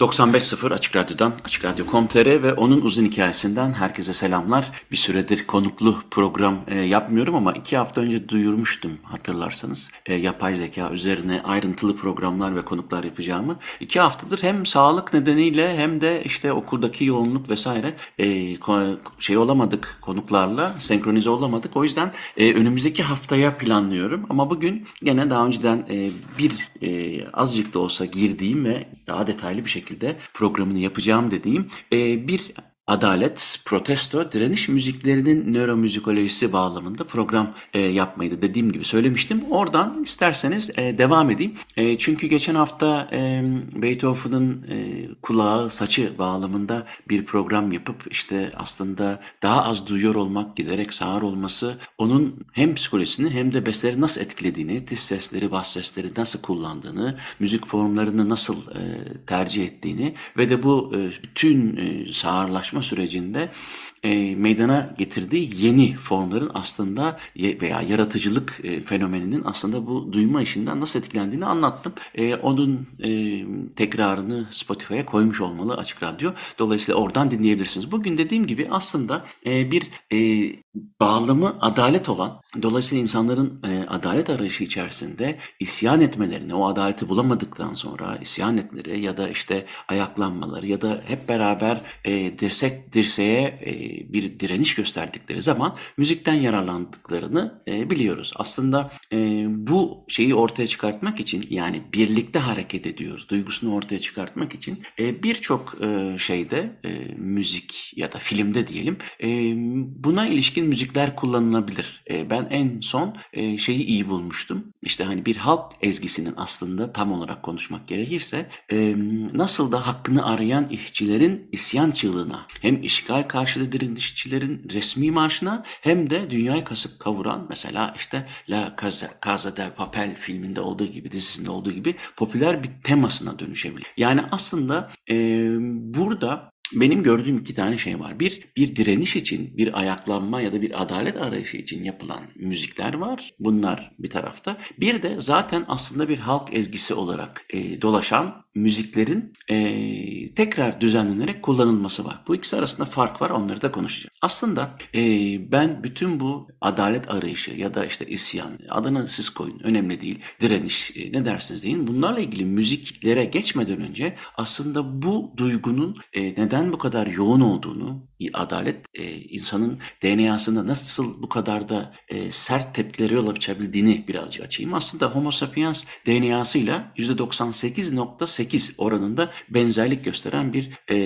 95.0 Açık Radyo'dan, Açık Radyo.com.tr ve onun uzun hikayesinden herkese selamlar. Bir süredir konuklu program e, yapmıyorum ama iki hafta önce duyurmuştum hatırlarsanız. E, yapay zeka üzerine ayrıntılı programlar ve konuklar yapacağımı. İki haftadır hem sağlık nedeniyle hem de işte okuldaki yoğunluk vesaire e, şey olamadık konuklarla, senkronize olamadık. O yüzden e, önümüzdeki haftaya planlıyorum. Ama bugün gene daha önceden e, bir e, azıcık da olsa girdiğim ve daha detaylı bir şekilde şekilde programını yapacağım dediğim e, bir adalet, protesto, direniş müziklerinin nöromüzikolojisi bağlamında program e, yapmayı da dediğim gibi söylemiştim. Oradan isterseniz e, devam edeyim. E, çünkü geçen hafta e, Beethoven'ın e, kulağı, saçı bağlamında bir program yapıp işte aslında daha az duyuyor olmak, giderek sağır olması onun hem psikolojisini hem de besleri nasıl etkilediğini, tiz sesleri, bas sesleri nasıl kullandığını, müzik formlarını nasıl e, tercih ettiğini ve de bu e, bütün e, sağırlaşma çalışma sürecinde e, meydana getirdiği yeni formların aslında veya yaratıcılık e, fenomeninin aslında bu duyma işinden nasıl etkilendiğini anlattım. E, onun e, tekrarını Spotify'a koymuş olmalı Açık Radyo. Dolayısıyla oradan dinleyebilirsiniz. Bugün dediğim gibi aslında e, bir e, bağlamı adalet olan, dolayısıyla insanların e, adalet arayışı içerisinde isyan etmelerini, o adaleti bulamadıktan sonra isyan etmeleri ya da işte ayaklanmaları ya da hep beraber e, dirsek dirseğe e, bir direniş gösterdikleri zaman müzikten yararlandıklarını e, biliyoruz. Aslında e, bu şeyi ortaya çıkartmak için yani birlikte hareket ediyoruz duygusunu ortaya çıkartmak için birçok şeyde müzik ya da filmde diyelim buna ilişkin müzikler kullanılabilir. Ben en son şeyi iyi bulmuştum. İşte hani bir halk ezgisinin aslında tam olarak konuşmak gerekirse nasıl da hakkını arayan işçilerin isyan çığlığına hem işgal karşıtı direniş resmi marşına hem de dünyayı kasıp kavuran mesela işte La Casa, Casa del Papel filminde olduğu gibi dizisinde olduğu gibi popüler bir temasına dönüşebilir. Yani aslında e, burada benim gördüğüm iki tane şey var. Bir, bir direniş için, bir ayaklanma ya da bir adalet arayışı için yapılan müzikler var. Bunlar bir tarafta. Bir de zaten aslında bir halk ezgisi olarak e, dolaşan müziklerin e, tekrar düzenlenerek kullanılması var. Bu ikisi arasında fark var onları da konuşacağım. Aslında e, ben bütün bu adalet arayışı ya da işte isyan adını siz koyun önemli değil direniş e, ne dersiniz deyin bunlarla ilgili müziklere geçmeden önce aslında bu duygunun e, neden bu kadar yoğun olduğunu adalet e, insanın DNA'sında nasıl bu kadar da e, sert tepkileri yol açabildiğini birazcık açayım. Aslında Homo sapiens DNA'sıyla %98.8 8 oranında benzerlik gösteren bir e,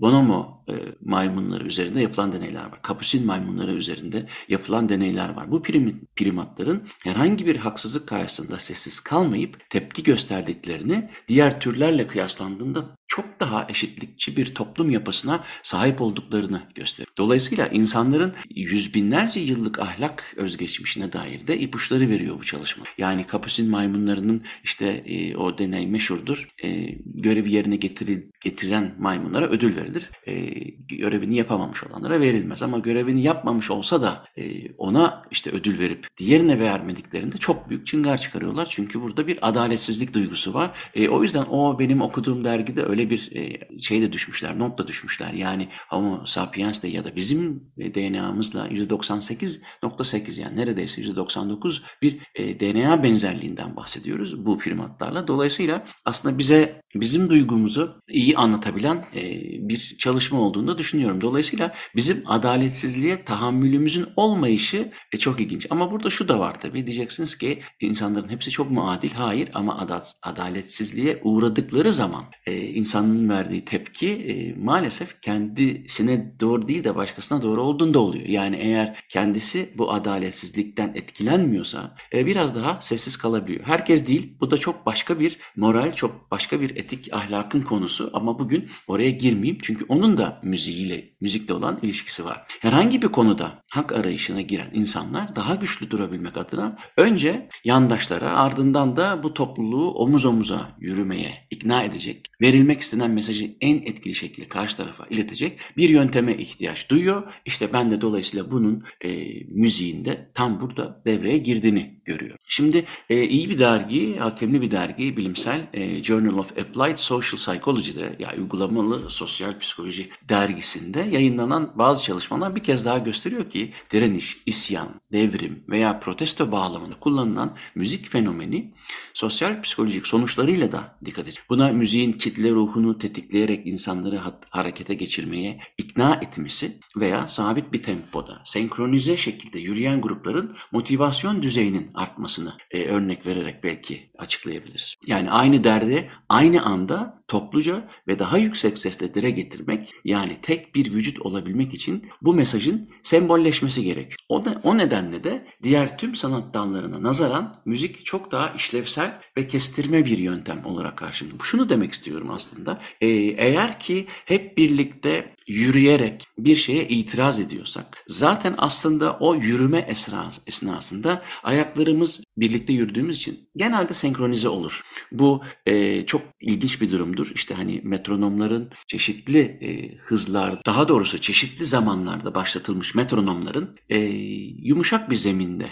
bonomo maymunları üzerinde yapılan deneyler var. Kapusin maymunları üzerinde yapılan deneyler var. Bu prim, primatların herhangi bir haksızlık karşısında sessiz kalmayıp tepki gösterdiklerini diğer türlerle kıyaslandığında çok daha eşitlikçi bir toplum yapısına sahip olduklarını gösterir. Dolayısıyla insanların yüz binlerce yıllık ahlak özgeçmişine dair de ipuçları veriyor bu çalışma. Yani kapusin maymunlarının işte e, o deney meşhurdur. E, görevi yerine getiri, getiren maymunlara ödül verilir. E, görevini yapamamış olanlara verilmez. Ama görevini yapmamış olsa da e, ona işte ödül verip diğerine vermediklerinde çok büyük çıngar çıkarıyorlar. Çünkü burada bir adaletsizlik duygusu var. E, o yüzden o benim okuduğum dergide öyle bir e, şey de düşmüşler, not da düşmüşler. Yani Homo sapiens de ya da bizim DNA'mızla %98.8 yani neredeyse %99 bir e, DNA benzerliğinden bahsediyoruz bu primatlarla. Dolayısıyla aslında bize bizim duygumuzu iyi anlatabilen e, bir çalışma olduğunu düşünüyorum. Dolayısıyla bizim adaletsizliğe tahammülümüzün olmayışı e, çok ilginç. Ama burada şu da var tabii. Diyeceksiniz ki insanların hepsi çok mu adil? Hayır ama adaletsizliğe uğradıkları zaman e, insanın verdiği tepki e, maalesef kendisine doğru değil de başkasına doğru olduğunda oluyor. Yani eğer kendisi bu adaletsizlikten etkilenmiyorsa e, biraz daha sessiz kalabiliyor. Herkes değil. Bu da çok başka bir moral, çok başka bir etik ahlakın konusu ama bugün oraya girmeyeyim. Çünkü onun da müziğiyle, müzikle olan ilişkisi var. Herhangi bir konuda hak arayışına giren insanlar daha güçlü durabilmek adına önce yandaşlara ardından da bu topluluğu omuz omuza yürümeye ikna edecek, verilmek istenen mesajı en etkili şekilde karşı tarafa iletecek bir yönteme ihtiyaç duyuyor. İşte ben de dolayısıyla bunun e, müziğinde tam burada devreye girdiğini görüyor. Şimdi e, iyi bir dergi, hakemli bir dergi, bilimsel e, Journal of Applied Social Psychology'de ya yani uygulamalı sosyal psikoloji dergisinde yayınlanan bazı çalışmalar bir kez daha gösteriyor ki direniş, isyan, devrim veya protesto bağlamında kullanılan müzik fenomeni sosyal psikolojik sonuçlarıyla da dikkat edecek. Buna müziğin kitle ruhunu tetikleyerek insanları harekete geçirmeye ikna etmesi veya sabit bir tempoda, senkronize şekilde yürüyen grupların motivasyon düzeyinin artmasını e, örnek vererek belki açıklayabiliriz. Yani aynı derdi aynı anda topluca ve daha yüksek sesle dile getirmek yani tek bir vücut olabilmek için bu mesajın sembolleşmesi gerek. O, da, o nedenle de diğer tüm sanat dallarına nazaran müzik çok daha işlevsel ve kestirme bir yöntem olarak karşımda. Şunu demek istiyorum aslında. Ee, eğer ki hep birlikte yürüyerek bir şeye itiraz ediyorsak zaten aslında o yürüme esnasında ayaklarımız birlikte yürüdüğümüz için genelde senkronize olur. Bu e, çok ilginç bir durumdur. İşte hani metronomların çeşitli e, hızlar, daha doğrusu çeşitli zamanlarda başlatılmış metronomların e, yumuşak bir zeminde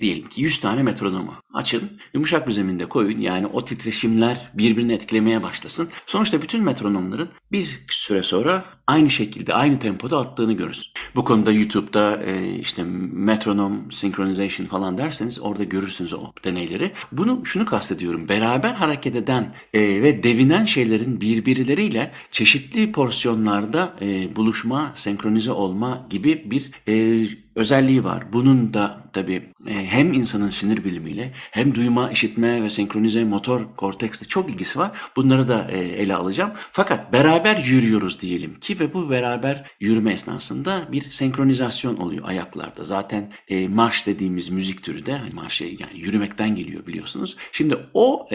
diyelim ki 100 tane metronomu açın, yumuşak bir zeminde koyun. Yani o titreşimler birbirini etkilemeye başlasın. Sonuçta bütün metronomların bir süre sonra aynı şekilde, aynı tempoda attığını görürsün. Bu konuda YouTube'da e, işte metronom synchronization falan derseniz orada görürsünüz o deneyleri. Bunu şunu kastediyorum. Beraber hareket eden e, ve devinen şeylerin birbirleriyle çeşitli porsiyonlarda e, buluşma, senkronize olma gibi bir e, özelliği var. Bunun da tabii e, hem insanın sinir bilimiyle hem duyma, işitme ve senkronize motor korteksle çok ilgisi var. Bunları da e, ele alacağım. Fakat beraber yürüyoruz diyelim ki ve bu beraber yürüme esnasında bir senkronizasyon oluyor ayaklarda. Zaten e, marş dediğimiz müzik türü de hani marş yani yürümekten geliyor biliyorsunuz. Şimdi o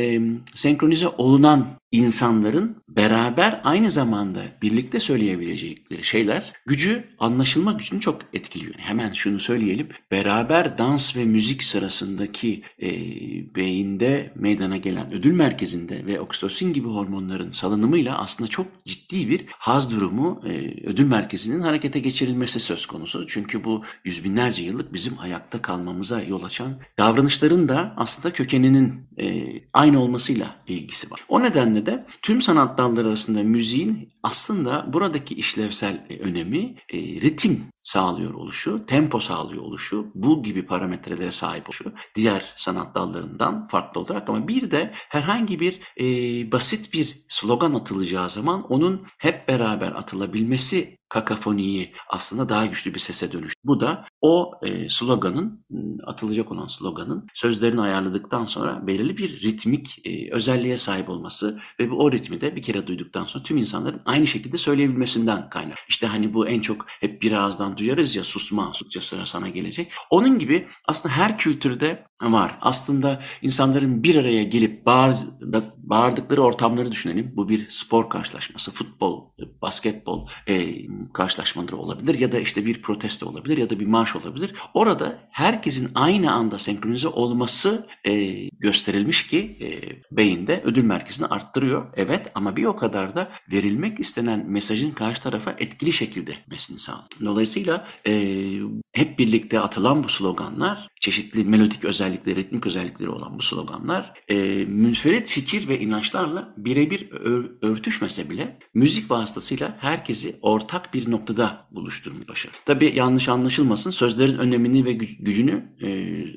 senkronize olunan insanların beraber aynı zamanda birlikte söyleyebilecekleri şeyler gücü anlaşılma gücünü çok etkiliyor. Hemen şunu söyleyelim. Beraber dans ve müzik sırasındaki e, beyinde meydana gelen ödül merkezinde ve oksitosin gibi hormonların salınımıyla aslında çok ciddi bir haz durumu e, ödül merkezinin harekete geçirilmesi söz konusu. Çünkü bu yüz binlerce yıllık bizim ayakta kalmamıza yol açan davranışların da aslında kökeninin e, aynı olmasıyla ilgisi var. O nedenle de tüm sanat dalları arasında müziğin aslında buradaki işlevsel e, önemi e, ritim sağlıyor oluşu, tempo sağlıyor oluşu, bu gibi parametrelere sahip oluşu diğer sanat dallarından farklı olarak. Ama bir de herhangi bir e, basit bir slogan atılacağı zaman onun hep beraber atılabilmesi kakafoniyi aslında daha güçlü bir sese dönüş. Bu da o e, sloganın atılacak olan sloganın sözlerini ayarladıktan sonra belirli bir ritmik e, özelliğe sahip olması ve bu o ritmi de bir kere duyduktan sonra tüm insanların aynı şekilde söyleyebilmesinden kaynak. İşte hani bu en çok hep bir ağızdan duyarız ya susma, susça sıra sana gelecek. Onun gibi aslında her kültürde var. Aslında insanların bir araya gelip bağır, bağırdıkları ortamları düşünelim. Bu bir spor karşılaşması, futbol, basketbol e, karşılaşmaları olabilir ya da işte bir protesto olabilir ya da bir marş olabilir. Orada herkesin aynı anda senkronize olması e, gösterilmiş ki e, beyinde ödül merkezini arttırıyor. Evet ama bir o kadar da verilmek istenen mesajın karşı tarafa etkili şekilde gitmesini sağlıyor. Dolayısıyla e, hep birlikte atılan bu sloganlar çeşitli melodik özellikleri, ritmik özellikleri olan bu sloganlar e, münferit fikir ve inançlarla birebir örtüşmese bile müzik vasıtasıyla herkesi ortak bir noktada buluşturmayı başarır. Tabi yanlış anlaşılmasın sözlerin önemini ve gücünü e,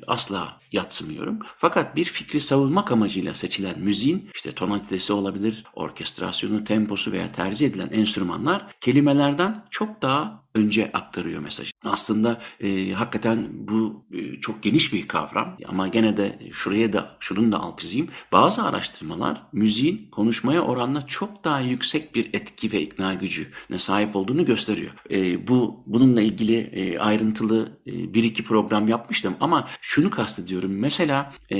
asla yatsımıyorum. Fakat bir fikri savunmak amacıyla seçilen müziğin işte tonalitesi olabilir, orkestrasyonu, temposu veya tercih edilen enstrümanlar kelimelerden çok daha önce aktarıyor mesajı. Aslında e, hakikaten bu e, çok geniş bir kavram ama gene de şuraya da şunun da alt çizeyim. Bazı araştırmalar müziğin konuşmaya oranla çok daha yüksek bir etki ve ikna gücüne sahip olduğunu gösteriyor. E, bu bununla ilgili e, ayrıntılı e, bir iki program yapmıştım ama şunu kastediyorum. Mesela e,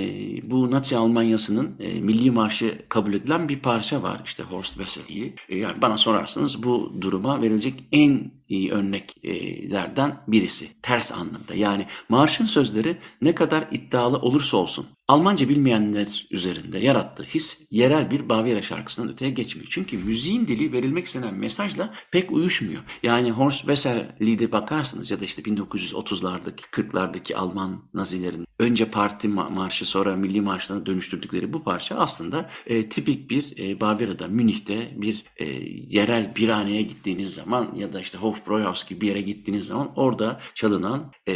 bu Nazi Almanyası'nın e, milli marşı kabul edilen bir parça var. İşte Horst Wessel E, yani bana sorarsanız bu duruma verilecek en örneklerden birisi. Ters anlamda. Yani marşın sözleri ne kadar iddialı olursa olsun Almanca bilmeyenler üzerinde yarattığı his yerel bir Bavyera şarkısından öteye geçmiyor. Çünkü müziğin dili verilmek istenen mesajla pek uyuşmuyor. Yani Horst Wessel Lied'e bakarsınız ya da işte 1930'lardaki 40'lardaki Alman Nazilerin önce parti marşı sonra milli marşlarına dönüştürdükleri bu parça aslında e, tipik bir e, Bavyera'da, Münih'te bir e, yerel birhaneye gittiğiniz zaman ya da işte Hofbräuhaus gibi bir yere gittiğiniz zaman orada çalınan e,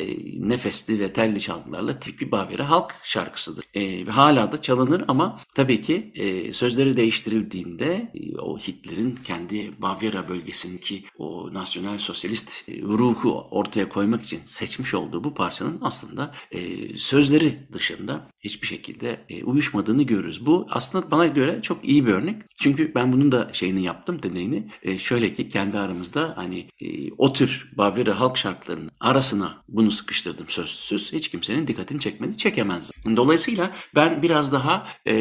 nefesli ve telli çalgılarla tipik bir Bavyera halk şarkısıdır. E, hala da çalınır ama tabii ki e, sözleri değiştirildiğinde e, o Hitler'in kendi Bavyera bölgesindeki o nasyonel sosyalist e, ruhu ortaya koymak için seçmiş olduğu bu parçanın aslında e, sözleri dışında hiçbir şekilde e, uyuşmadığını görürüz. Bu aslında bana göre çok iyi bir örnek. Çünkü ben bunun da şeyini yaptım, deneyini. E, şöyle ki kendi aramızda hani e, o tür Bavyera halk şarkılarının arasına bunu sıkıştırdım sözsüz. Hiç kimsenin dikkatini çekmedi, çekemez. Dolayısıyla ben biraz daha e,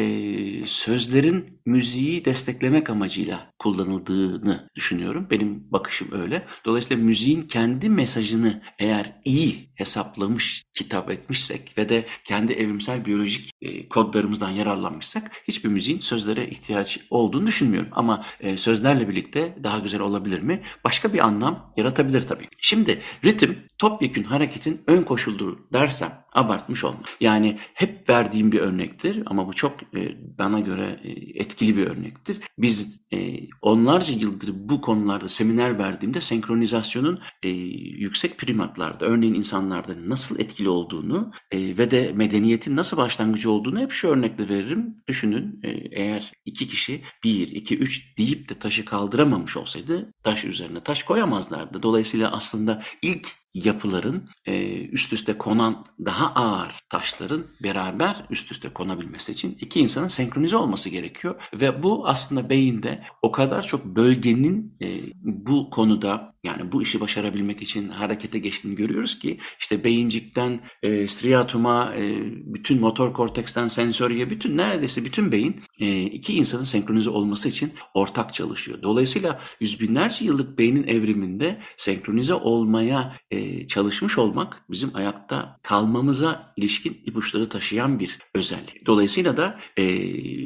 sözlerin müziği desteklemek amacıyla kullanıldığını düşünüyorum. Benim bakışım öyle. Dolayısıyla müziğin kendi mesajını eğer iyi hesaplamış, kitap etmişsek ve de kendi evrimsel biyolojik e, kodlarımızdan yararlanmışsak hiçbir müziğin sözlere ihtiyaç olduğunu düşünmüyorum. Ama e, sözlerle birlikte daha güzel olabilir mi? Başka bir anlam yaratabilir tabii. Şimdi ritim topyekün hareketin ön koşuldur dersem abartmış olma. Yani hep verdiğim bir örnektir ama bu çok e, bana göre e, etkili bir örnektir. Biz e, onlarca yıldır bu konularda seminer verdiğimde senkronizasyonun yüksek primatlarda örneğin insanlarda nasıl etkili olduğunu ve de medeniyetin nasıl başlangıcı olduğunu hep şu örnekle veririm. Düşünün eğer iki kişi bir, iki, üç deyip de taşı kaldıramamış olsaydı taş üzerine taş koyamazlardı. Dolayısıyla aslında ilk yapıların e, üst üste konan daha ağır taşların beraber üst üste konabilmesi için iki insanın senkronize olması gerekiyor. Ve bu aslında beyinde o kadar çok bölgenin e, bu konuda yani bu işi başarabilmek için harekete geçtiğini görüyoruz ki işte beyincikten e, striatuma, e, bütün motor korteksten sensörye, bütün neredeyse bütün beyin e, iki insanın senkronize olması için ortak çalışıyor. Dolayısıyla yüz binlerce yıllık beynin evriminde senkronize olmaya e, çalışmış olmak bizim ayakta kalmamıza ilişkin ipuçları taşıyan bir özellik. Dolayısıyla da e,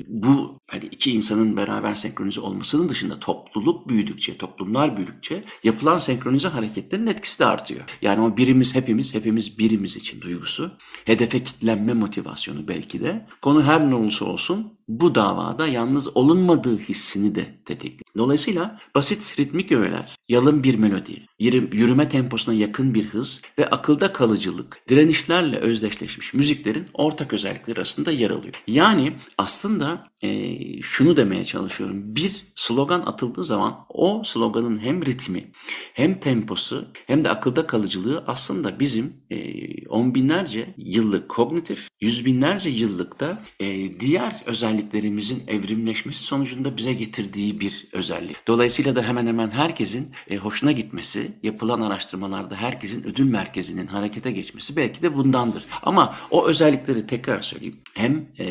bu hani iki insanın beraber senkronize olmasının dışında topluluk büyüdükçe, toplumlar büyüdükçe yapılan senkronize hareketlerin etkisi de artıyor. Yani o birimiz hepimiz, hepimiz birimiz için duygusu, hedefe kitlenme motivasyonu belki de. Konu her ne olursa olsun bu davada yalnız olunmadığı hissini de tetikliyor. Dolayısıyla basit ritmik öğeler, yalın bir melodi, yürüme temposuna yakın bir hız ve akılda kalıcılık, direnişlerle özdeşleşmiş müziklerin ortak özellikleri arasında yer alıyor. Yani aslında e, şunu demeye çalışıyorum. Bir slogan atıldığı zaman o sloganın hem ritmi hem temposu hem de akılda kalıcılığı aslında bizim e, on binlerce yıllık kognitif, yüz binlerce yıllıkta e, diğer özelliklerimizin evrimleşmesi sonucunda bize getirdiği bir özellik. Dolayısıyla da hemen hemen herkesin e, hoşuna gitmesi, yapılan araştırmalarda herkesin ödül merkezinin harekete geçmesi belki de bundandır. Ama o özellikleri tekrar söyleyeyim. Hem e,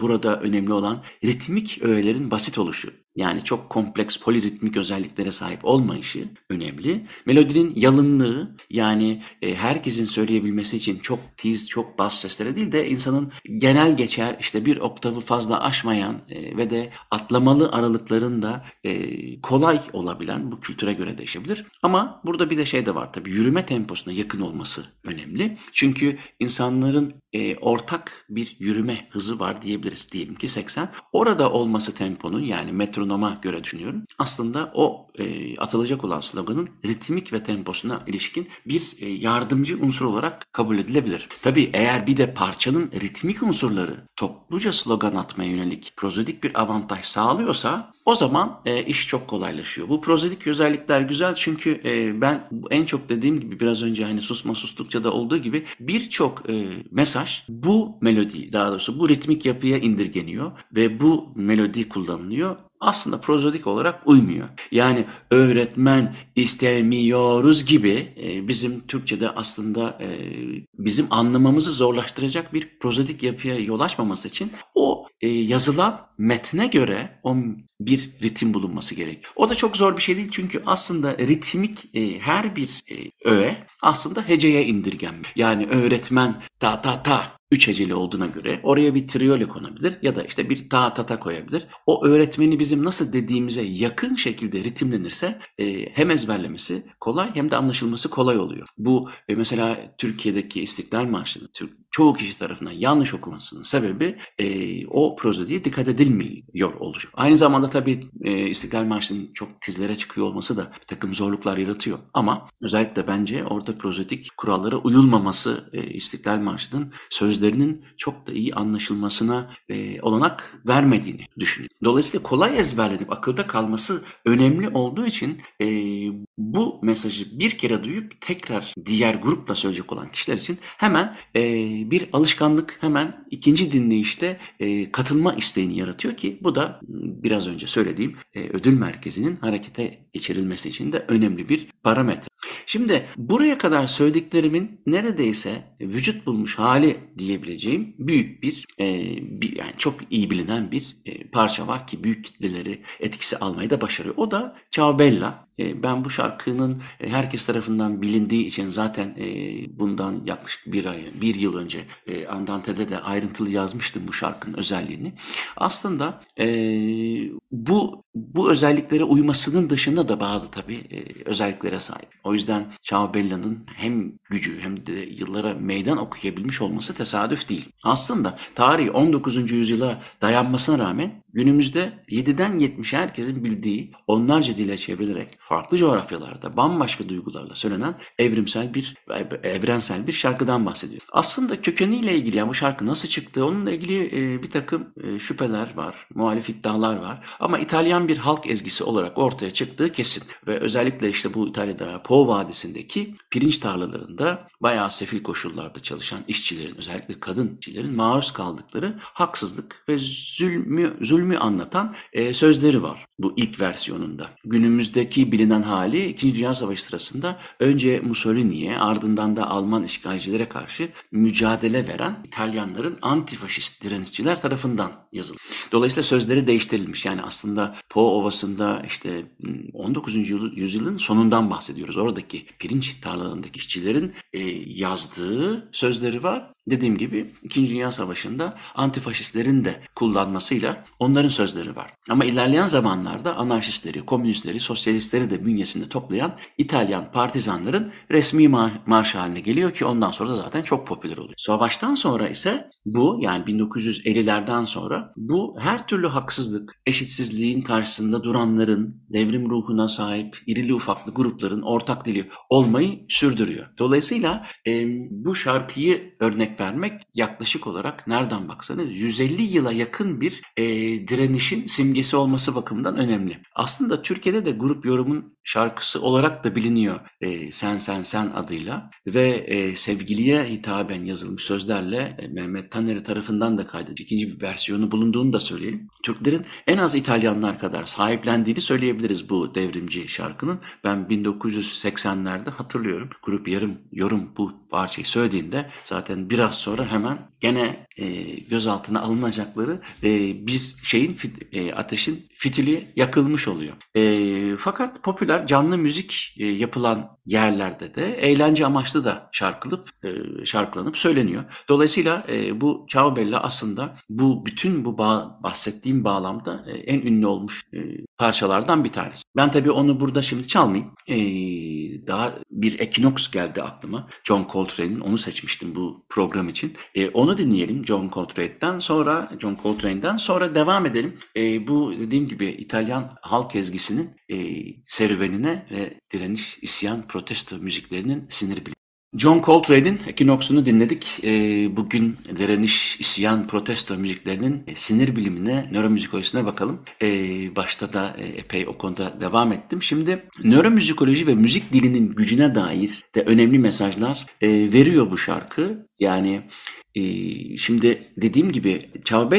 burada önemli olan ritmik öğelerin basit oluşu. Yani çok kompleks poliritmik özelliklere sahip olmayışı önemli. Melodinin yalınlığı yani e, herkesin söyleyebilmesi için çok tiz, çok bas seslere değil de insanın genel geçer işte bir oktavı fazla aşmayan e, ve de atlamalı aralıkların da e, kolay olabilen bu kültüre göre değişebilir. Ama burada bir de şey de var tabii yürüme temposuna yakın olması önemli. Çünkü insanların ortak bir yürüme hızı var diyebiliriz diyelim ki 80. Orada olması temponun yani metronun yorumlama göre düşünüyorum. Aslında o e, atılacak olan sloganın ritmik ve temposuna ilişkin bir e, yardımcı unsur olarak kabul edilebilir. Tabii eğer bir de parçanın ritmik unsurları topluca slogan atmaya yönelik prozodik bir avantaj sağlıyorsa o zaman e, iş çok kolaylaşıyor. Bu prozodik özellikler güzel çünkü e, ben en çok dediğim gibi biraz önce hani susma sustukça da olduğu gibi birçok e, mesaj bu melodi daha doğrusu bu ritmik yapıya indirgeniyor ve bu melodi kullanılıyor aslında prozodik olarak uymuyor. Yani öğretmen istemiyoruz gibi e, bizim Türkçe'de aslında e, bizim anlamamızı zorlaştıracak bir prozodik yapıya yol açmaması için o e, yazılan metne göre o bir ritim bulunması gerek. O da çok zor bir şey değil çünkü aslında ritmik her bir öğe aslında heceye indirgenmiş. Yani öğretmen ta ta ta üç heceli olduğuna göre oraya bir triyole konabilir ya da işte bir ta ta ta koyabilir. O öğretmeni bizim nasıl dediğimize yakın şekilde ritimlenirse e, hem ezberlemesi kolay hem de anlaşılması kolay oluyor. Bu e, mesela Türkiye'deki İstiklal Marşı'nı Türk çoğu kişi tarafından yanlış okumasının sebebi e, o prozodiye dikkat edilmiyor oluşu. Aynı zamanda tabii e, İstiklal Marşı'nın çok tizlere çıkıyor olması da bir takım zorluklar yaratıyor. Ama özellikle bence orada prozodik kurallara uyulmaması e, İstiklal Marşı'nın sözlerinin çok da iyi anlaşılmasına e, olanak vermediğini düşünüyorum. Dolayısıyla kolay ezberlenip akılda kalması önemli olduğu için e, bu mesajı bir kere duyup tekrar diğer grupla söyleyecek olan kişiler için hemen e, bir alışkanlık hemen ikinci dinleyişte e, katılma isteğini yaratıyor ki bu da biraz önce söylediğim e, ödül merkezinin harekete geçirilmesi için de önemli bir parametre. Şimdi buraya kadar söylediklerimin neredeyse vücut bulmuş hali diyebileceğim büyük bir, e, bir yani çok iyi bilinen bir e, parça var ki büyük kitleleri etkisi almayı da başarıyor. O da Ciao Bella. E, ben bu şarkının e, herkes tarafından bilindiği için zaten e, bundan yaklaşık bir ay, bir yıl önce Andante'de de ayrıntılı yazmıştım bu şarkının özelliğini. Aslında bu bu özelliklere uymasının dışında da bazı tabii özelliklere sahip. O yüzden Ciao Bella'nın hem gücü hem de yıllara meydan okuyabilmiş olması tesadüf değil. Aslında tarihi 19. yüzyıla dayanmasına rağmen günümüzde 7'den 70'e herkesin bildiği onlarca dile çevrilerek farklı coğrafyalarda bambaşka duygularla söylenen evrimsel bir evrensel bir şarkıdan bahsediyor. Aslında kökeniyle ilgili yani bu şarkı nasıl çıktı onunla ilgili e, bir takım e, şüpheler var, muhalif iddialar var. Ama İtalyan bir halk ezgisi olarak ortaya çıktığı kesin. Ve özellikle işte bu İtalya'da Po Vadisi'ndeki pirinç tarlalarında bayağı sefil koşullarda çalışan işçilerin özellikle kadın işçilerin maruz kaldıkları haksızlık ve zulmü, zulmü anlatan e, sözleri var bu ilk versiyonunda. Günümüzdeki bilinen hali 2. Dünya Savaşı sırasında önce Mussolini'ye ardından da Alman işgalcilere karşı mücadele veren İtalyanların antifaşist direnişçiler tarafından yazıldı. Dolayısıyla sözleri değiştirilmiş. Yani aslında Po Ovası'nda işte 19. yüzyılın sonundan bahsediyoruz. Oradaki pirinç tarlalarındaki işçilerin e, yazdığı sözleri var. Dediğim gibi 2. Dünya Savaşı'nda antifaşistlerin de kullanmasıyla onların sözleri var. Ama ilerleyen zamanlarda anarşistleri, komünistleri, sosyalistleri de bünyesinde toplayan İtalyan partizanların resmi ma- marş haline geliyor ki ondan sonra da zaten çok popüler oluyor. Savaştan sonra ise bu yani 1950'lerden sonra bu her türlü haksızlık, eşitsizliğin karşısında duranların, devrim ruhuna sahip irili ufaklı grupların ortak dili olmayı sürdürüyor. Dolayısıyla e, bu şarkıyı örnek vermek yaklaşık olarak nereden baksanız 150 yıla yakın bir e, direnişin simgesi olması bakımından önemli. Aslında Türkiye'de de grup yorumun şarkısı olarak da biliniyor e, Sen Sen Sen adıyla ve e, sevgiliye hitaben yazılmış sözlerle e, Mehmet Taneri tarafından da kaydedilmiş ikinci bir versiyonu bulunduğunu da söyleyelim. Türklerin en az İtalyanlar kadar sahiplendiğini söyleyebiliriz bu devrimci şarkının. Ben 1980'lerde hatırlıyorum grup yarım yorum bu parçayı söylediğinde zaten biraz sonra hemen gene e, gözaltına alınacakları e, bir şeyin fit, e, ateşin fitili yakılmış oluyor. E, fakat popüler canlı müzik e, yapılan yerlerde de eğlence amaçlı da şarkılıp e, şarkılanıp söyleniyor. Dolayısıyla e, bu Ciao Bella aslında bu bütün bu bağ, bahsettiğim bağlamda e, en ünlü olmuş e, parçalardan bir tanesi. Ben tabii onu burada şimdi çalmayayım. E, daha bir Equinox geldi aklıma. John Coltrane'in onu seçmiştim bu program program için. E, onu dinleyelim John Coltrane'den sonra John Coltrane'den sonra devam edelim. E, bu dediğim gibi İtalyan halk ezgisinin e, serüvenine ve direniş, isyan, protesto müziklerinin sinir bilimi. John Coltrane'in Equinox'unu dinledik. E, bugün direniş, isyan, protesto müziklerinin e, sinir bilimine, nöromüzikolojisine bakalım. E, başta da e, epey o konuda devam ettim. Şimdi nöromüzikoloji ve müzik dilinin gücüne dair de önemli mesajlar e, veriyor bu şarkı. Yani şimdi dediğim gibi Ciao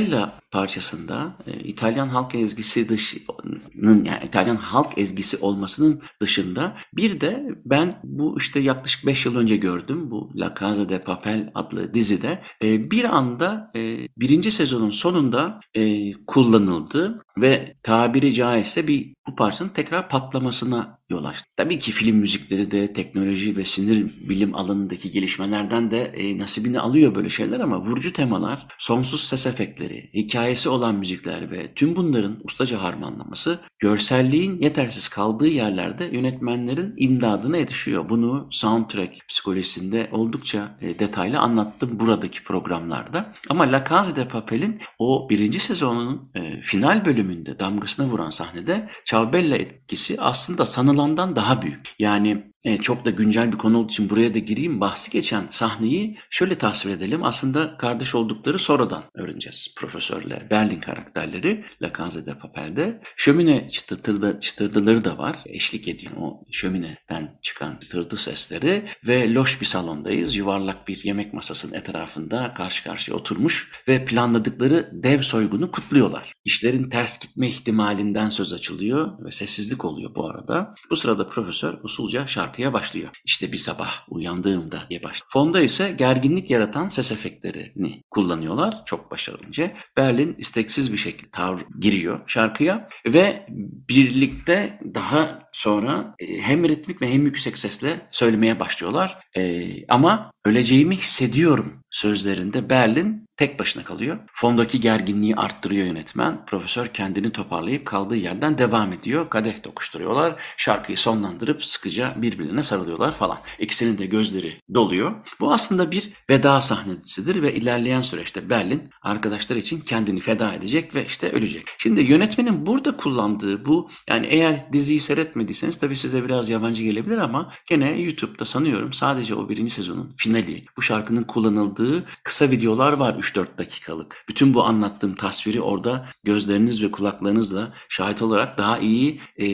parçasında e, İtalyan halk ezgisi dışının yani İtalyan halk ezgisi olmasının dışında bir de ben bu işte yaklaşık 5 yıl önce gördüm bu La Casa de Papel adlı dizide e, bir anda e, birinci sezonun sonunda e, kullanıldı ve tabiri caizse bir bu parçanın tekrar patlamasına yol açtı. Tabii ki film müzikleri de teknoloji ve sinir bilim alanındaki gelişmelerden de nasibini alıyor böyle şeyler ama vurucu temalar, sonsuz ses efektleri, hikayesi olan müzikler ve tüm bunların ustaca harmanlaması görselliğin yetersiz kaldığı yerlerde yönetmenlerin imdadına yetişiyor. Bunu soundtrack psikolojisinde oldukça e, detaylı anlattım buradaki programlarda. Ama La Casa de Papel'in o birinci sezonunun e, final bölümünde damgasına vuran sahnede Ciao etkisi aslında sanılandan daha büyük. Yani e, çok da güncel bir konu olduğu için buraya da gireyim. Bahsi geçen sahneyi şöyle tasvir edelim. Aslında kardeş oldukları sonradan öğreneceğiz profesörle. Berlin karakterleri La Casa de Papel'de. Şömine çıtırdı, çıtırdıları da var. Eşlik ediyor o şömineden çıkan çıtırdı sesleri. Ve loş bir salondayız. Yuvarlak bir yemek masasının etrafında karşı karşıya oturmuş ve planladıkları dev soygunu kutluyorlar. İşlerin ters gitme ihtimalinden söz açılıyor ve sessizlik oluyor bu arada. Bu sırada profesör usulca şarkı şarkıya başlıyor. İşte bir sabah uyandığımda diye başlıyor. Fonda ise gerginlik yaratan ses efektlerini kullanıyorlar çok başarılınca. Berlin isteksiz bir şekilde tavır giriyor şarkıya ve birlikte daha sonra e, hem ritmik ve hem yüksek sesle söylemeye başlıyorlar. Ee, ama öleceğimi hissediyorum sözlerinde Berlin tek başına kalıyor. Fondaki gerginliği arttırıyor yönetmen. Profesör kendini toparlayıp kaldığı yerden devam ediyor. Kadeh dokuşturuyorlar. Şarkıyı sonlandırıp sıkıca birbirine sarılıyorlar falan. İkisinin de gözleri doluyor. Bu aslında bir veda sahnesidir ve ilerleyen süreçte Berlin arkadaşlar için kendini feda edecek ve işte ölecek. Şimdi yönetmenin burada kullandığı bu yani eğer diziyi seyretmediyseniz tabii size biraz yabancı gelebilir ama gene YouTube'da sanıyorum sadece o birinci sezonun finali bu şarkının kullanıldığı kısa videolar var 3-4 dakikalık. Bütün bu anlattığım tasviri orada gözleriniz ve kulaklarınızla şahit olarak daha iyi e,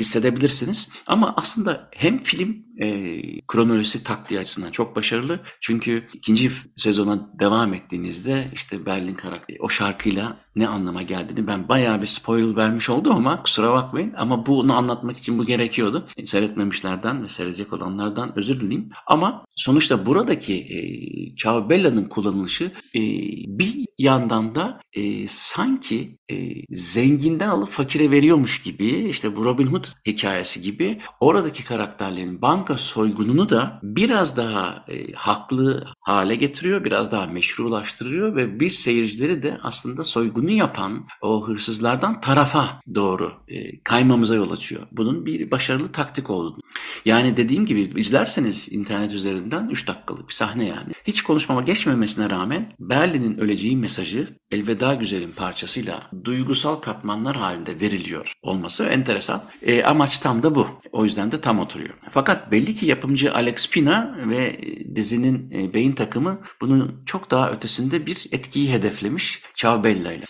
hissedebilirsiniz. Ama aslında hem film e, kronolojisi taktiği açısından çok başarılı. Çünkü ikinci sezona devam ettiğinizde işte Berlin karakteri o şarkıyla ne anlama geldiğini ben bayağı bir spoil vermiş oldum ama kusura bakmayın. Ama bunu anlatmak için bu gerekiyordu. E, seyretmemişlerden ve seyredecek olanlardan özür dileyim. Ama sonuçta buradaki e, Ciao kullanılışı e, bir yandan da e, sanki e, zenginden alıp fakire veriyormuş gibi işte bu Robin Hood hikayesi gibi oradaki karakterlerin banka soygununu da biraz daha e, haklı hale getiriyor, biraz daha meşrulaştırıyor ve biz seyircileri de aslında soygunu yapan o hırsızlardan tarafa doğru e, kaymamıza yol açıyor. Bunun bir başarılı taktik olduğunu. Yani dediğim gibi izlerseniz internet üzerinden 3 dakikalık bir sahne yani. Hiç konuşmama geçmemesine rağmen Berlin'in öleceği mesajı Elveda Güzel'in parçasıyla duygusal katmanlar halinde veriliyor olması enteresan. E, amaç tam da bu. O yüzden de tam oturuyor. Fakat belli ki yapımcı Alex Pina ve dizinin e, beyin takımı bunun çok daha ötesinde bir etkiyi hedeflemiş Ciao ile.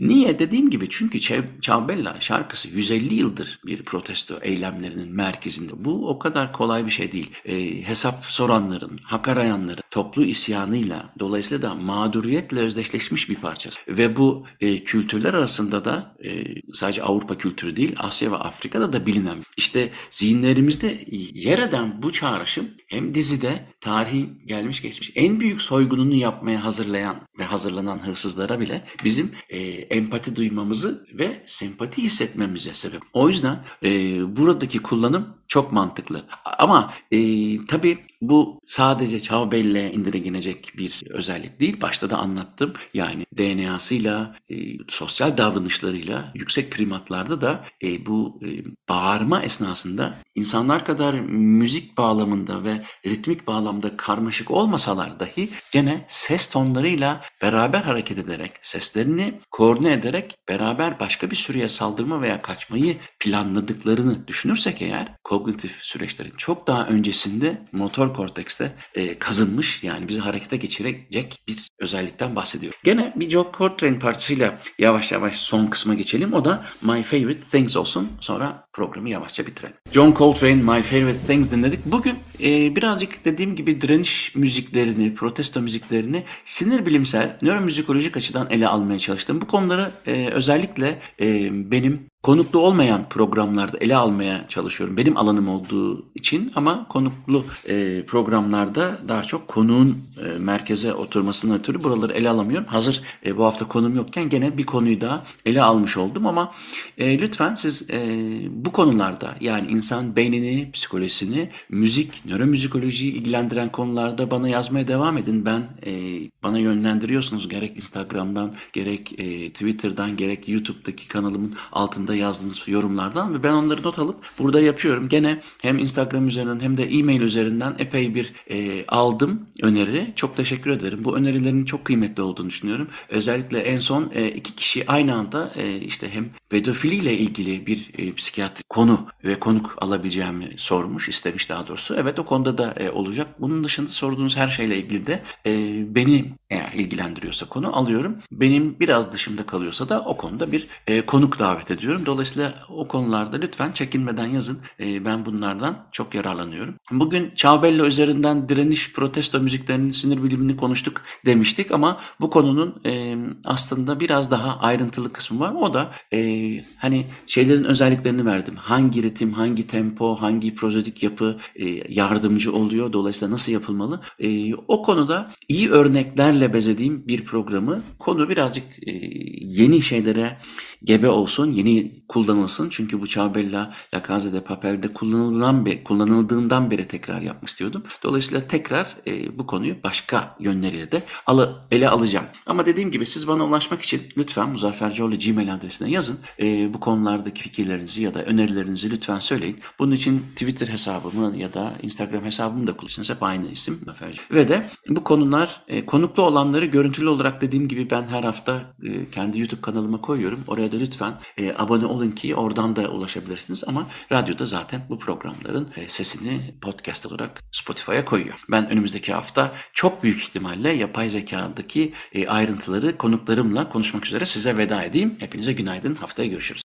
Niye? Dediğim gibi çünkü Ciao şarkısı 150 yıldır bir protesto eylemlerinin merkezinde. Bu o kadar kolay bir şey değil. E, hesap soranların, hak arayanların toplu isyanıyla dolayısıyla da mağduriyetle özdeşleşmiş bir parça. Ve bu e, kültürler arasında da e, sadece Avrupa kültürü değil Asya ve Afrika'da da bilinen. İşte zihinlerimizde yer eden bu çağrışım hem dizide tarihin gelmiş geçmiş en büyük soygununu yapmaya hazırlayan ve hazırlanan hırsızlara bile bizim e, empati duymamızı ve sempati hissetmemize sebep. O yüzden e, buradaki kullanım Çok mantıklı. Ama e, tabii bu sadece Çağbel'le indirgenecek bir özellik değil. Başta da anlattım. Yani DNA'sıyla, e, sosyal davranışlarıyla yüksek primatlarda da e, bu e, bağırma esnasında insanlar kadar müzik bağlamında ve ritmik bağlamda karmaşık olmasalar dahi gene ses tonlarıyla beraber hareket ederek, seslerini koordine ederek beraber başka bir sürüye saldırma veya kaçmayı planladıklarını düşünürsek eğer kognitif süreçlerin çok daha öncesinde motor kortekste e, kazınmış yani bizi harekete geçirecek bir özellikten bahsediyor. Gene bir Joe Coltrane parçasıyla yavaş yavaş son kısma geçelim. O da My Favorite Things olsun. Sonra programı yavaşça bitirelim. John Coltrane My Favorite Things dinledik. Bugün e, birazcık dediğim gibi direniş müziklerini, protesto müziklerini sinir bilimsel, nöromüzikolojik açıdan ele almaya çalıştım. Bu konuları e, özellikle e, benim konuklu olmayan programlarda ele almaya çalışıyorum. Benim alanım olduğu için ama konuklu e, programlarda daha çok konuğun e, merkeze oturmasından ötürü buraları ele alamıyorum. Hazır e, bu hafta konum yokken gene bir konuyu daha ele almış oldum ama e, lütfen siz e, bu konularda yani insan beynini, psikolojisini, müzik, nöromüzikolojiyi ilgilendiren konularda bana yazmaya devam edin. Ben e, bana yönlendiriyorsunuz gerek Instagram'dan, gerek e, Twitter'dan, gerek YouTube'daki kanalımın altında yazdığınız yorumlardan ve ben onları not alıp burada yapıyorum. Gene hem Instagram üzerinden hem de e-mail üzerinden epey bir e, aldım öneri. Çok teşekkür ederim. Bu önerilerin çok kıymetli olduğunu düşünüyorum. Özellikle en son e, iki kişi aynı anda e, işte hem pedofiliyle ilgili bir e, psikiyatri konu ve konuk alabileceğimi sormuş, istemiş daha doğrusu. Evet o konuda da e, olacak. Bunun dışında sorduğunuz her şeyle ilgili de e, beni eğer ilgilendiriyorsa konu alıyorum. Benim biraz dışımda kalıyorsa da o konuda bir e, konuk davet ediyorum. Dolayısıyla o konularda lütfen çekinmeden yazın. E, ben bunlardan çok yararlanıyorum. Bugün Çağbella üzerinden direniş, protesto müziklerinin sinir bilimini konuştuk demiştik ama bu konunun e, aslında biraz daha ayrıntılı kısmı var. O da e, hani şeylerin özelliklerini verdim. Hangi ritim, hangi tempo, hangi prozodik yapı e, yardımcı oluyor. Dolayısıyla nasıl yapılmalı? O konuda iyi örneklerle bezediğim bir programı. Konu birazcık yeni şeylere gebe olsun, yeni kullanılsın. Çünkü bu Çağbella La Casa de Papel'de kullanılan be, kullanıldığından beri tekrar yapmak istiyordum. Dolayısıyla tekrar e, bu konuyu başka yönleriyle de alı, ele alacağım. Ama dediğim gibi siz bana ulaşmak için lütfen muzaffercoğlu gmail adresine yazın. E, bu konulardaki fikirlerinizi ya da önerilerinizi lütfen söyleyin. Bunun için Twitter hesabımı ya da Instagram hesabımı da kullanırsınız. Hep aynı isim. Ve de bu konular e, konuklu olanları görüntülü olarak dediğim gibi ben her hafta e, kendi YouTube kanalıma koyuyorum. Oraya da lütfen e, abone olun ki oradan da ulaşabilirsiniz. Ama radyoda zaten bu programların e, sesini podcast olarak Spotify'a koyuyor. Ben önümüzdeki hafta çok büyük ihtimalle yapay zekadaki e, ayrıntıları konuklarımla konuşmak üzere size veda edeyim. Hepinize günaydın. Haftaya görüşürüz.